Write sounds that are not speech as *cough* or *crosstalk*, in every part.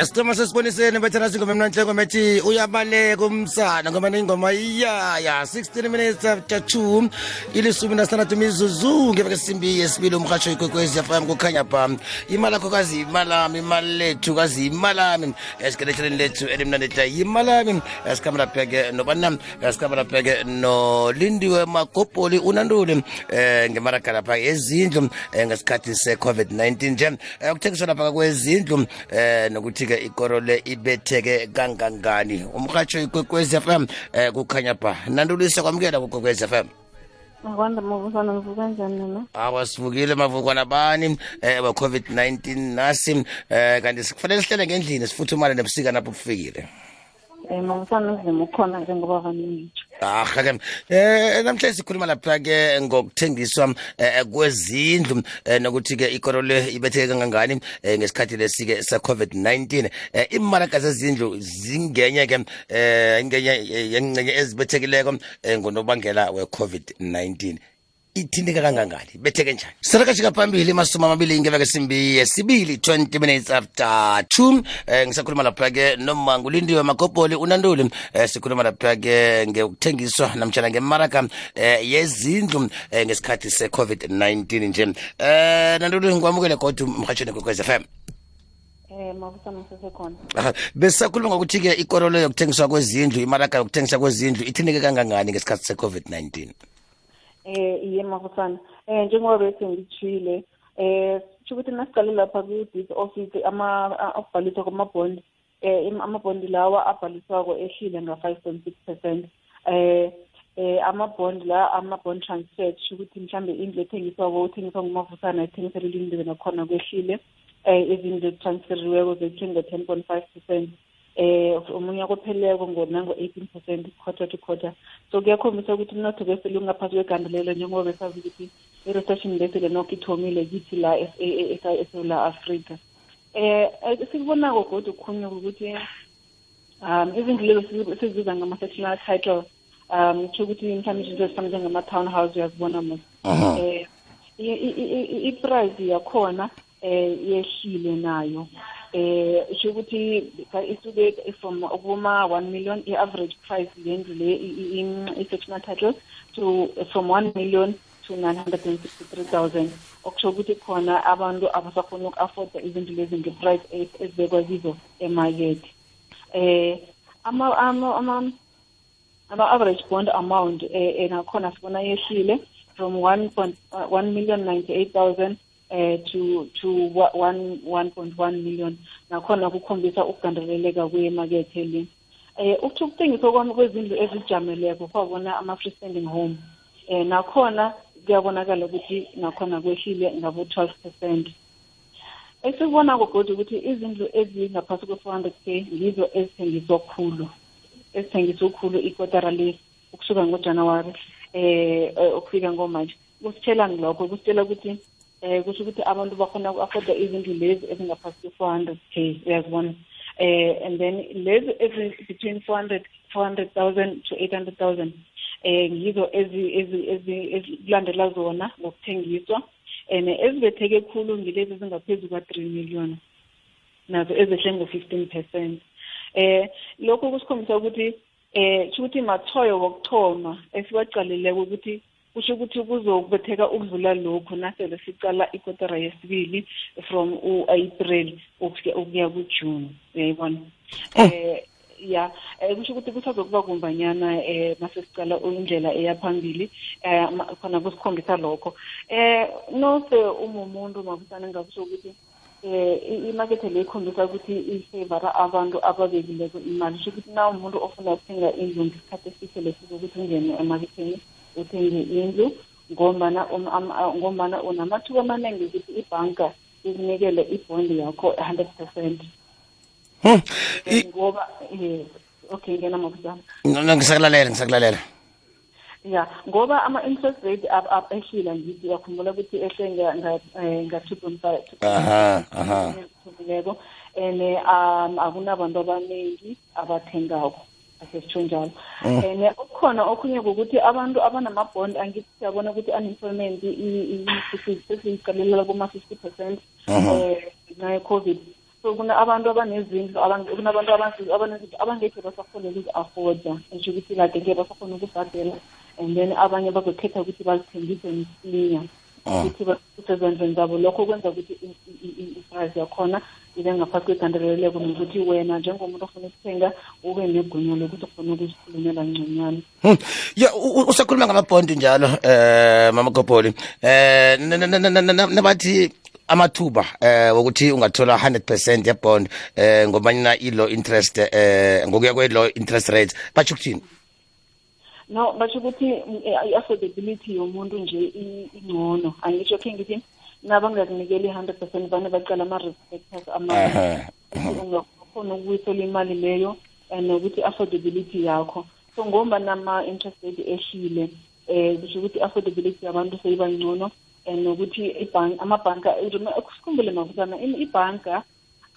esithoma sesiboniseni bethana singoma emnanhleko methi uyabaleka umsana ngoba nengoma iyaya. 16 minutes after 2 ilisumi nasithandathu mizuzu ngeveke simbi yesibili umrhatsho ikwekwezi fm kukhanya pha. Imali akho kazi imalami imali lethu kazi imalami. Esikeletsheleni lethu elimnandetha yimalami. Esikhambelapheke nobana esikhambelapheke nolindiwe magobholi unanduli eh ngemaraga lapha ezindlu eh, ngesikhathi se-covid-19 nje. Eh, kuthengiswa lapha kwezindlu eh nokuthi-ke ikoro le ibetheke kangangani? Umrhatsho ikwekwezi fm eh kukhanya pha. Nandulisa kwamukela kukwekwezi fm Akwanda mavusana ngivuka njani nina? awa sivukile mavukwana bani eh we-covid-19 nasi eh kanti sikufanele sihlele ngendlini sifuthumale nebusika napho bufikile Eh mavusana nzima ukhona njengoba vaningi. aha ke eh namhlanje sikhuluma lapha ke ngokuthengiswa eh, kwezindlu eh, nokuthi ke ikoro le ibetheke kangangani eh, ngesikhathi lesi-ke se-covid-19 eh, imaraga zezindlu zingenye ke eh ingenye yengcenye ezibethekileko eh, ngonobangela we-covid-19 ithinteka kangangani? Betheke njani? Sirakashika phambili masumi amabili ngeveke simbi yesibili 20 minutes after 2 eh, ngisakhuluma lapha-ke nomangu ulindiwe magobholi unanduli. Eh, sikhuluma lapha-ke ngekuthengiswa namtshana ngemaraga eh, yezindlu eh, ngesikhathi se-covid-19 nje. Eh nanduli ngikwamukele kodwa mhatshweni kwekwez Eh mavusana sisekhona. Aha, besisakhuluma ngokuthi-ke ikoro le yokuthengiswa kwezindlu imaraga yokuthengiswa kwezindlu ithinteke kangangani ngesikhathi se-covid-19 Eh iye mavusana. Eh njengoba bese ngitshile eh ukuthi nasiqale lapha ku this office ama abhaliswa kwamabond eh im- amabond lawa abhaliswako ehlile nga 5.6%. Eh eh amabond la amabond transfer kusho ukuthi mhlambe indlu ethengiswako uthengiswa ngumavusana ethengisela ilindiwe nakhona kwehlile eh izindlu ezitransferiweko zethenga 10.5% eh omunye kopheleleko ngo-nango 18% quarter to quarter. So kuyakhombisa ukuthi umnotho besele ungaphasi kwegandelelo njengoba besazi ukuthi i-recession besele nokho ithomile kithi la e- e- e- esewula afrika. Eh sikubonako kodwa okhunye ukuthi um izindlu lezo sizi- sizibiza ngama-sectional title um kusho ukuthi mhlawumbe izinto ezifana njengama-town house uyazibona mos Aha. eh i- i- i- i- i-price yakhona eh yehlile nayo. Eh isho ukuthi ka- isuke from kuma 1 million i-average price yendlu le i- i- i- i-sectional title to from 1 million to 963000 okusho ukuthi khona abantu abasakhona uku-afforda izindlu lezi nge-price e- ezibekwa kizo emakethe. Eh ama ama ama ama-average bond amount eh eh, nakhona sibona yehlile from 1 million 98000 eh to to wa- one 1.1 million. Nakhona kukhombisa ukugandeleleka kwemakethe le. Eh ukuthi ukuthengiswa kwami kwezindlu ezijameleko kwabona ama-free standing home. Eh nakhona kuyabonakala ukuthi nakhona kwehlile ngabo 12 percent. Esikubonako kodwa ukuthi izindlu ezingaphasi kwe-400 k yizo ezithengiswa khulu ezithengiswa khulu ikotara le ukusuka ngojanuwari eh eh, ukufika ngomanje kusitshelani lokho kusitshela ukuthi eh kusho ukuthi abantu bakhona uku-afforda izindlu lezi ezingaphasi kwe-400 k uyazibona? Eh and then lezi ezi-between 400 400,000 to 800,000 eh ngizo ezi- ezi- ezi- ezikulandela zona ngokuthengiswa. And ezibetheke khulu ngilezi ezingaphezu kwa-3 million nazo ezehle ngo-15 percent. Eh lokhu kusikhombisa ukuthi eh kusho ukuthi mathoyo wokuthoma esiwaqalileko ukuthi kusho ukuthi kuzokubetheka ukudlula lokhu nasele sicala ikotara yesibili from u-april ukuya ukuya kujune. Uyayibona? Eh. Ya. Eh kusho ukuthi kusazokuba kumbanyana eh mase sicala indlela eyaphambili eh ma- khona kusikhombisa lokho. Eh nose umumuntu mabusana ngakusho ukuthi eh i- imakethe le ikhombisa ukuthi ifavora abantu ababekileko imali. Kusho ukuthi na umuntu ofuna ukuthenga indlu ngesikhathi esise lesiko ukuthi ungene emaketheni uthenge indlu ngombana um- am- a- ngombana unamathuba amaningi ukuthi ibhanka ikunikele ibhondi yakho 100 percent. Hmm. Ngoba yes okay ngena ngisakulalela ngisakulalela ya ngoba ama-interest rate ehlila ngithi uyakhumbula ukuthi ehle nga- nga- eh, nga-two point five. Aha aha. Leko and um akunabantu abaningi abathengako asesitsho njalo and okukhona okhunye kokuthi abantu abanamabhond angithi siyabona ukuthi unemployment sesiyiqalelela kuma-fifty percent Aha. um ngenxa ye-covid so kuna abantu abanezindlu abang- kunabantu abanzi- abanezindlu abangekhe basakhona ukuzi-afforda esho ukuthi kade ngeke basakhona ukubhadela and then abanye bazokhetha ukuthi bazithengise msinya. Ukuthi basezandleni zabo lokho kwenza ukuthi i- i- i- yakhona ibe ngaphansi kwegandeleleko nokuthi wena njengomuntu ofuna ukuthenga ube negunya lokuthi ufuna ukuzikhulumela ngconywana. Hmm. ya usakhuluma ngamabhondi njalo um mama eh n- n- n- nabathi amathuba eh wokuthi ungathola 100% yebond eh ngobanyana low interest eh ngokuya kwe low interest rate batsho ukuthini no basho ukuthi mm, eh, i-affordability yomuntu nje i- ingcono angisho khe ngithi nabangakunikeli i-hundred percent bane bacala ama-respectors Aha, ungakhona ukubuyisela imali leyo and nokuthi i-affordability yakho so ngomba nama-interest rate ehlile um kusho ukuthi i-affordability yabantu seyiba ngcono and nokuthi ibhank amabhanka sikhumbule mavusana ibhanka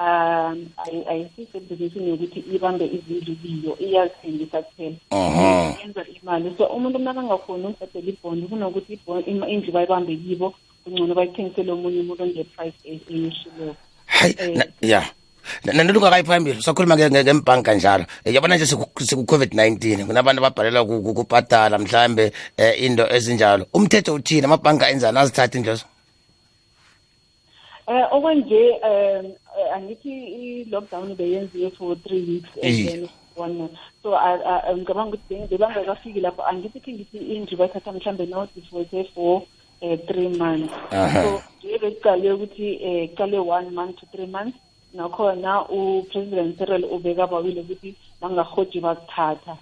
um ayi- ayisisebhizinisini yokuthi ibambe izindlu kiyo iyazithengisa kuphela. Mhm. yenza imali. So umuntu nakangakhoni ukubhadela ibhondi kunokuthi ibho- im- indlu bayibambe kibo kungcono bayithengisele omunye umuntu onge-price e- eyeshileko. Hayi Eh. na- ya. Nalungakayi phambili usakhuluma nge- nge- ngembhanka njalo. Eh, yabona nje seku-covid-19 kunabantu ababhalela ku- ku- kubhadala mhlambe eh into ezinjalo. Umthetho uthini? Amabhanka enzani azithatha indlozo. Eh okwanje um eh, angithi i-lockdown beyenziwe for three weeks and Eh. then one month so I- I- ngicabanga ukuthi be- bebangakafiki lapho angithi khe ngithi indlu bayithatha mhlawumbe notifote for um three months Aha. so nje bekuqale ukuthi um kuqale one month to three months nakhona upresident cyril ubekabawile ukuthi bangahoji bakuthatha Aha.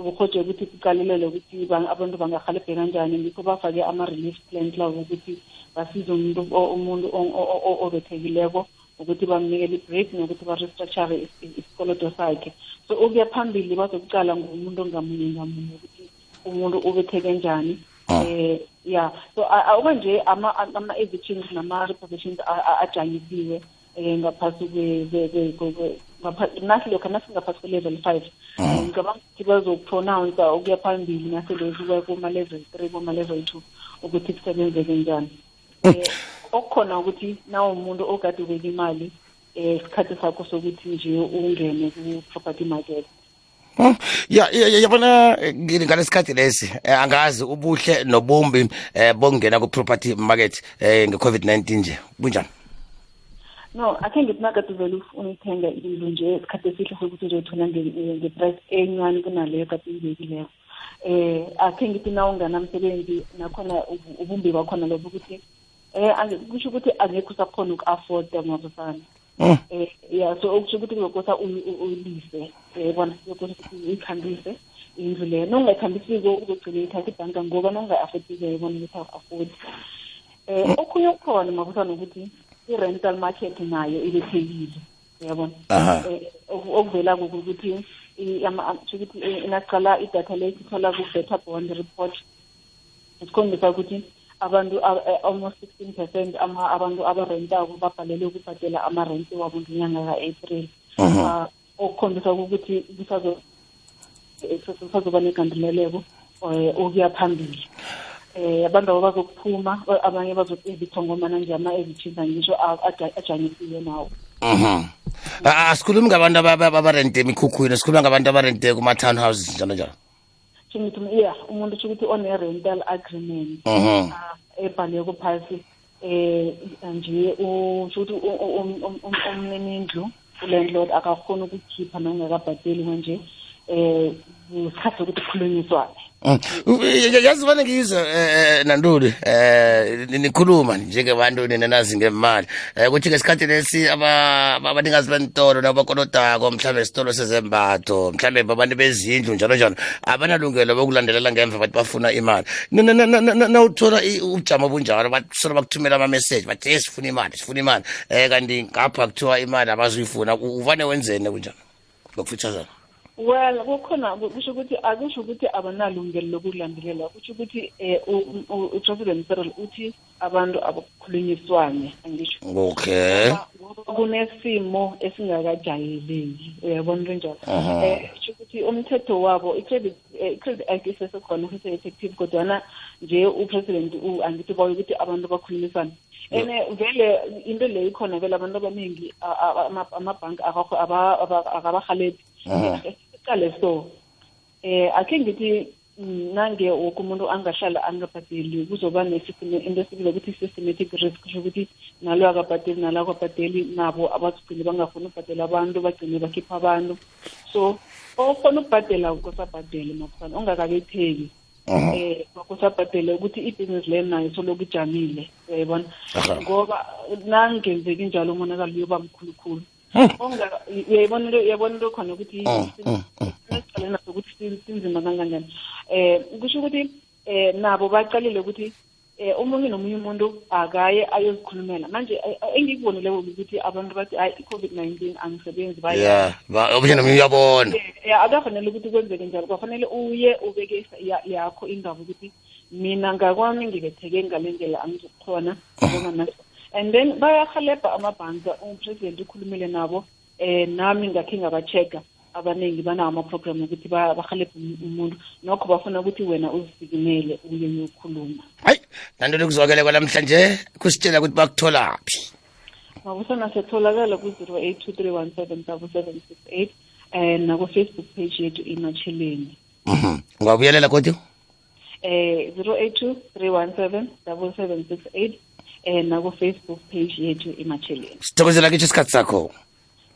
Ubuhoje ukuthi kuqalelele ukuthi ba- abantu bangahalebhe kanjani ngikho bafake ama-relief plans labo ukuthi basize umuntu o- umuntu o- o- o- obethekileko ukuthi bamnikele i-break nokuthi ba-restructure is- is- isikoloto sakhe so ukuya phambili bazokucala ngumuntu ngamunye ngamunye ukuthi umuntu ubetheke njani Ah. eh ya so a- a- okwanje ama- ama-evictions nama-repositions a- a- ajanyisiwe um ngaphasi kwe- kwe- kwe- kwe- kwe- ngapha- nasi lokho nasingaphasi kwe-level five ngicabanga ukuthi bazokupronounca ukuya phambili naselokuya kuma-level three kuma-level two ukuthi kusebenzeke njani. Um okukhona ukuthi nawumuntu ogade ubeka imali um isikhathi sakho sokuthi nje ungene ku-property market. Hmm. ya ya- ya- yabona ngalesikhathi lesi eh, angazi ubuhle nobumbi um bongena ku property market um nge-covid-19 nje. Bunjani no akhe ngithi nakade uvele into nje isikhathi esihle sokuthi uzoyithola nge- nge-price encane kunaleyo kade uyibekileko. Um akhe ngithi na unganamsebenzi nakhona ubumbi bakhona lobo ukuthi um kusho ukuthi angekho usakhona uku-afforda mabusana Hmm. eh ya so okusho ukuthi kuzokosa uyi- um uyilise yabona kuzokosa ukuthi uyikhambise indlu leyo. Nongayikhambisiko uzogcina ithatha ibhanka ngoba nongayi-affordile yabona ukuthi aku-afford um okhunye okukhona mabusana ukuthi i-rental market nayo ibethekile. Uyabona Aha. Eh, oku- okuvela kukuthi i- ama- am- kusho ukuthi eh, nasiqala idatha lethu ithola ku-better bond report. Isikhombisa ukuthi abantu a- eh, almost sixteen percent ama abantu abarentako babhalelwe ukubhadela amarenti wabo ngenyanga ka-april. Mhm. Ah, okukhombisa ukuthi kusazo- eh, kusazoba negandeleleko um ukuya phambili. Eh abantu abo bazokuphuma abanye bazokuevictwa ngomana nje ama-evictions ngisho ajanyisiwe nawo Mhm. Asikhulumi ngabantu aba- aba- abarente emikhukhwini sikhuluma ngabantu abarente kuma-townhouses njalo njalo Shingithi umuntu usho ukuthi one-rental agreement Mhm. ah, ebhaleko phasi eh nje usho ukuthi um- um- um- umninindlu ulandlord akakhona ukukhipha nangakabhateli manje eh isikhathi sokuthi kukhulunyiswane yazi vane ngizwe eh nantuli eh ni- nikhuluma njengebantu ninenazi ngemali. Eh ukuthi ngesikhathi lesi aba- abanikazi bentolo nabakolodako mhlawumbe isitolo sezembatho mhlawumbe babantu bezindlu njalo njalo abanalungelo bokulandelela ngemva bathi bafuna imali. Na- na- na- na- na- nawuthola i- ubujamo bunjalo basola bakuthumela ama-message bathi hey sifuna imali sifuna imali. Eh kanti ngapha kuthiwa imali abazuyifuna U- uvane wenzeni kunjalo ngokufithazana well kukhona kusho ukuthi akusho ukuthi abanalungelo lokulandelela. Kusho ukuthi um upresident cyril uthi abantu abakhulunyiswane angisho. Okay. Ngoba kunesimo esingakajayeleki. Uyabona into enjalo? Aha. um kusho ukuthi umthetho wabo i-credit i-credit act isesekhona sese-effective kodwana nje upresident u- angithi ubawe ukuthi abantu bakhulumisane and vele into leyo ikhona vele abantu abaningi a- a- ama- amabhanki akakho- *laughs* aba- aba- akabarhelebhi iqale so eh akhe ngithi mm, nange woke umuntu angahlala angabhadeli kuzoba ne-system into esibile ukuthi i-systematic risk kusho ukuthi nalo akabhadeli nalo akabhadeli nabo abagcine bangafuni ukubhadela abantu bagcine bakhipha abantu. So ofuna ukubhadela kusabhadele mafana ongakabetheki eh kusabhadele ukuthi ibhizinisi leyo nayo soloku ijamile uyayibona? Aha. ngoba nangenzeki njalo umonakalo uyoba mkhulu khulu Onga- uyayibona into- uyabona into khona ukuthi esiqaleni naso ukuthi si- sinzima kanganjani eh kusho ukuthi eh nabo baqalile ukuthi eh omunye nomunye umuntu akaye ayozikhulumela. Manje eh, engikubonile ukuthi abantu bathi hayi i-covid-19 angisebenzi baya ya ba- omunye nomunye uyabona. Eh, akafanele ukuthi kwenzeke njalo. Kwafanele uye ubeke ya- yakho indaba ukuthi mina ngakwami ngibetheke ngale ndlela angizokukhona njengoba naso and then bayahelebha amabhanka upresident ukhulumile nabo eh nami ngakhe ngaba-check-a abaningi banawo ama-program ukuthi ba- bahelebhe um- umuntu. Nokho bafuna ukuthi wena uzisikimele uye uyokhuluma. Hayi nantoni kuzwakele kwanamhlanje? Kusitshela ukuthi bakutholaphi. Mabusana setholakala ku-zero eight two three one seven double seven six eight um nako-facebook page yethu imatsheleni Mhm. ungabuyelela kodwa eh 082317 7768 eh nako Facebook page yethu imatsheleni sithokozela kitsho isikhathi sakho.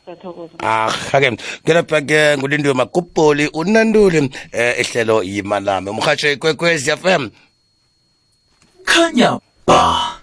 Sathokoza aha-ke ngelapha-ke ngulindiwe magubholi unanduli eh ehlelo yimalame umhatsho ikwekwezi fm khanya ba.